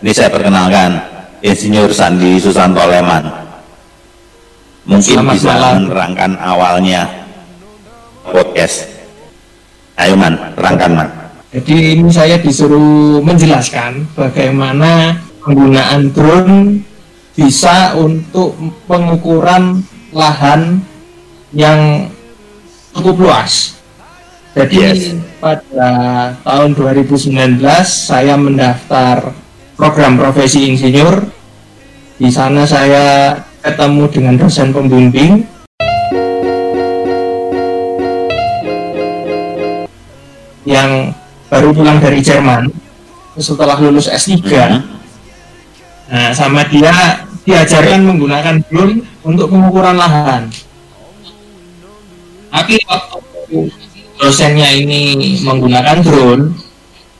Ini saya perkenalkan Insinyur Sandi Susanto Leman. Mungkin Selamat bisa malam. menerangkan awalnya podcast. Ayo man, terangkan man. Jadi ini saya disuruh menjelaskan bagaimana penggunaan drone bisa untuk pengukuran lahan yang cukup luas. Jadi Yes. pada tahun 2019 saya mendaftar program profesi insinyur. Di sana saya ketemu dengan dosen pembimbing yang baru pulang dari Jerman setelah lulus S3. Mhm. Nah, sama dia diajarkan menggunakan drone untuk pengukuran lahan. Tapi waktu dosennya ini menggunakan drone,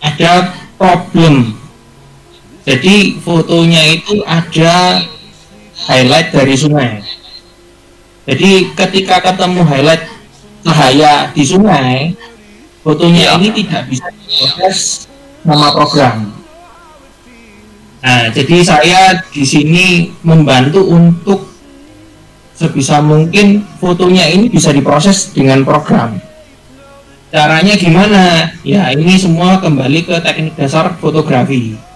ada problem. Jadi fotonya itu ada highlight dari sungai. Jadi ketika ketemu highlight cahaya di sungai, fotonya Ya. ini tidak bisa diproses nama program. Nah, jadi saya di sini membantu untuk sebisa mungkin fotonya ini bisa diproses dengan program. Caranya gimana? Ya, ini semua kembali ke teknik dasar fotografi.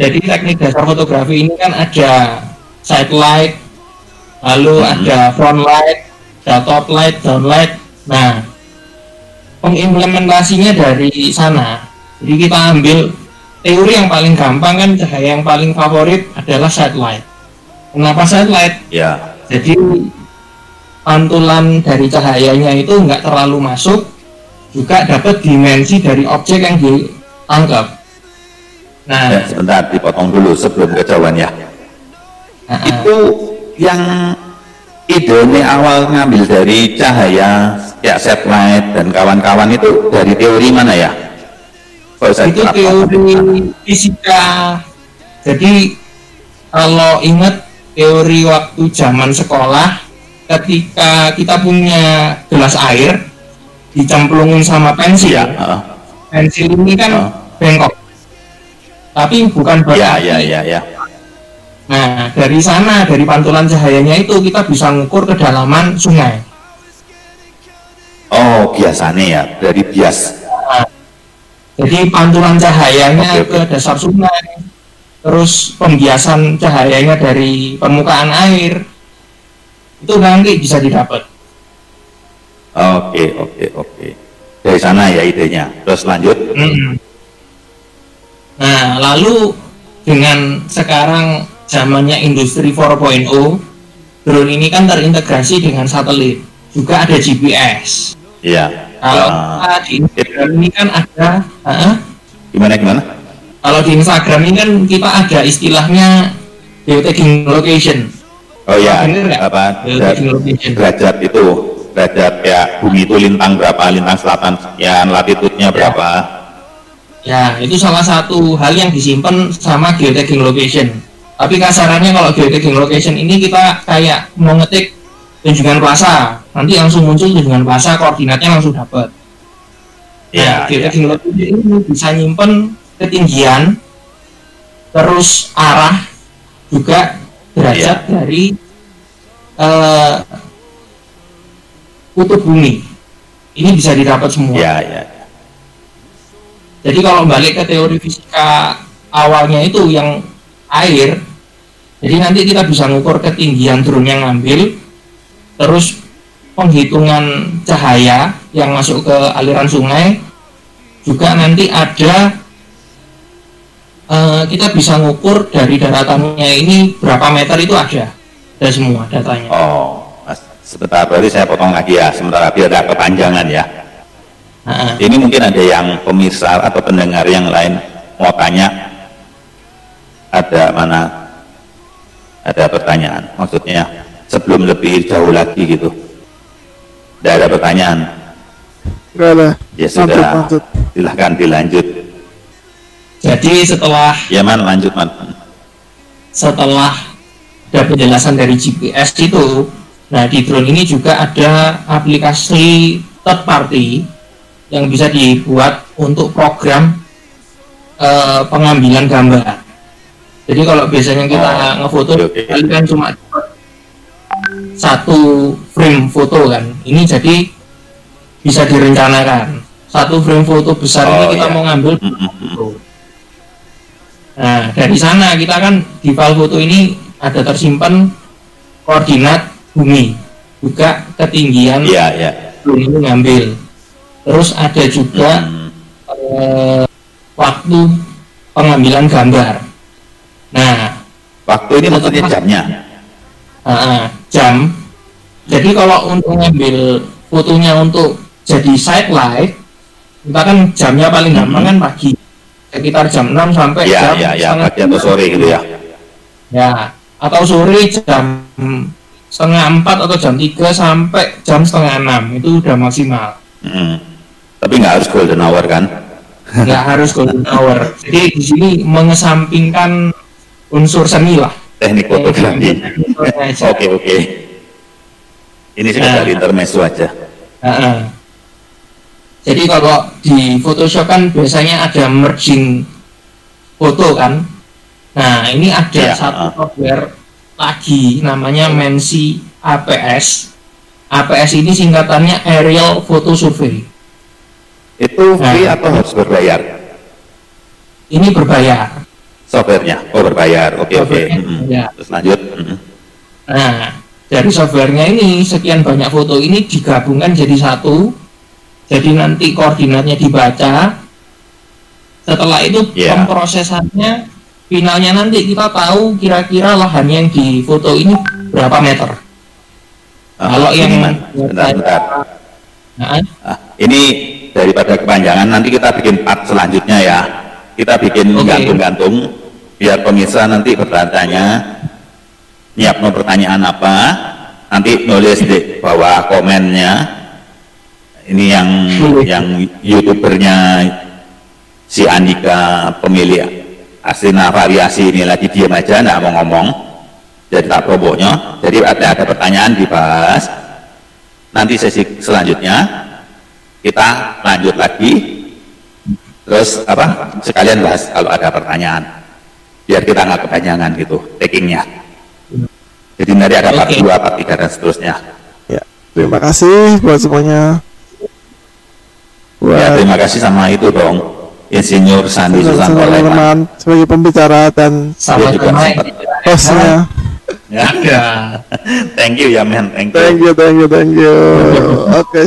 Jadi teknik dasar fotografi ini kan ada side light, lalu Hmm. ada front light, ada top light, down light. Nah, pengimplementasinya dari sana. Jadi kita ambil teori yang paling gampang kan cahaya yang paling favorit adalah satellite. Kenapa satellite? Ya, Jadi pantulan dari cahayanya itu nggak terlalu masuk, juga dapat dimensi dari objek yang ditangkap. Nah, ya, sebentar dipotong dulu sebelum kejauhan ya. nah, Itu yang idenya awal ngambil dari cahaya kayak satellite dan kawan-kawan itu dari teori mana ya? Saya itu teori fisika. Jadi kalau ingat teori waktu zaman sekolah, ketika kita punya gelas air dicemplungin sama pensil, heeh. pensil ini kan Oh. bengkok, tapi bukan Iya, berarti. iya, iya, iya. Nah dari sana dari pantulan cahayanya itu kita bisa ngukur kedalaman sungai. Oh, biasanya ya dari bias. Nah, jadi pantulan cahayanya Oke, oke. ke dasar sungai, terus pembiasan cahayanya dari permukaan air, itu nanti bisa didapat. Oke, oke, oke. Dari sana ya idenya. Terus lanjut. Mm. Nah, lalu dengan sekarang zamannya industri 4.0, drone ini kan terintegrasi dengan satelit, juga ada GPS. Iya. Kalau kita di Instagram ini kan ada, ah, gimana gimana? kalau di Instagram ini kan kita ada istilahnya geotagging location. Oh ya, nggak? apa derajat itu derajat ya bumi itu lintang berapa lintang selatan sekian latitudenya berapa Ya, itu salah satu hal yang disimpan sama geotagging location. Tapi kasarannya kalau geotagging location ini kita kayak mau ngetik tunjungan plaza, nanti langsung muncul tunjungan plaza, koordinatnya langsung dapat. ya, Nah, ya. geotagging location ini bisa nyimpen ketinggian, terus arah, juga derajat dari eh, kutub bumi. Ini bisa didapat semua. ya ya Jadi kalau balik ke teori fisika awalnya itu yang air, jadi nanti kita bisa ngukur ketinggian drone yang ngambil, terus penghitungan cahaya yang masuk ke aliran sungai, juga nanti ada eh, kita bisa ngukur dari daratannya ini berapa meter itu ada, ada semua datanya. oh sebentar berarti saya potong lagi ya sementara biar ada kepanjangan ya Nah, ini mungkin ada yang pemirsa atau pendengar yang lain mau tanya. Ada mana? Ada pertanyaan maksudnya sebelum lebih jauh lagi gitu. Tidak ada pertanyaan? Enggak ada. ya Mantap, sudah. mantap. silahkan dilanjut. Jadi setelah ya man lanjut man. Setelah ada penjelasan dari GPS itu, nah di drone ini juga ada aplikasi third party yang bisa dibuat untuk program eh, pengambilan gambar. Jadi kalau biasanya kita Oh, ngefoto oke. kali kan cuma satu frame foto kan. Ini jadi bisa direncanakan. Satu frame foto besar Oh, ini kita iya. mau ngambil Mm, mm, mm. foto. Nah, dari sana kita kan di file foto ini ada tersimpan koordinat bumi, juga ketinggian Iya, iya. bumi ini ngambil. Terus ada juga Mm. eh, waktu pengambilan gambar. Nah, Waktu ini maksudnya jamnya. ah, jam. Jadi kalau untuk ngambil fotonya untuk jadi side light, kita kan jamnya paling gampang kan pagi, sekitar jam 6 sampai Iya, jam iya, setengah pagi atau sore gitu ya. Ya, atau sore jam setengah empat atau jam 3 sampai jam setengah enam itu udah maksimal. Mm. Nggak harus golden hour kan? Nggak harus golden hour. Jadi di sini mengesampingkan unsur seni lah. Teknik fotografi. Oke, oke. Ini sekedar Nah. intermezzo aja. Heeh. Jadi kalau di Photoshop kan biasanya ada merging foto kan. Nah ini ada Iya, satu ah. software lagi namanya Mensi APS. APS ini singkatannya Aerial Photo Survey. Itu free Nah. atau harus berbayar? Ini berbayar. Softwarenya? Oh berbayar. Oke, oke. Softwarenya Mm. berbayar. Terus lanjut. Mm. Nah dari softwarenya ini sekian banyak foto ini digabungkan jadi satu. Jadi nanti koordinatnya dibaca. Setelah itu Iya. pemprosesannya finalnya nanti kita tahu kira-kira lahan yang di foto ini berapa meter. Ah, Kalau yang bentar, bentar. Nah, Ah, ini daripada kepanjangan nanti kita bikin part selanjutnya ya. Kita bikin gantung-gantung biar pemirsa nanti bertanya nyiap no pertanyaan apa nanti nulis di bawah komennya. Ini yang yang youtubernya si Andika pemilik Asina variasi ini lagi diam aja nggak mau ngomong. Jadi tak promonya jadi ada ada pertanyaan dibahas. Nanti sesi selanjutnya kita lanjut lagi terus apa sekalian bahas kalau ada pertanyaan biar kita nggak kepanjangan gitu takingnya jadi nanti ada part. 2, part 3 dan seterusnya Ya, terima kasih buat semuanya. ya Buat terima kasih sama itu dong Insinyur Sandi Susanto Leman teman-teman sebagai pembicara dan Dia juga hostnya. ya ada. thank you ya men thank you Thank you, thank you, thank you. Oke,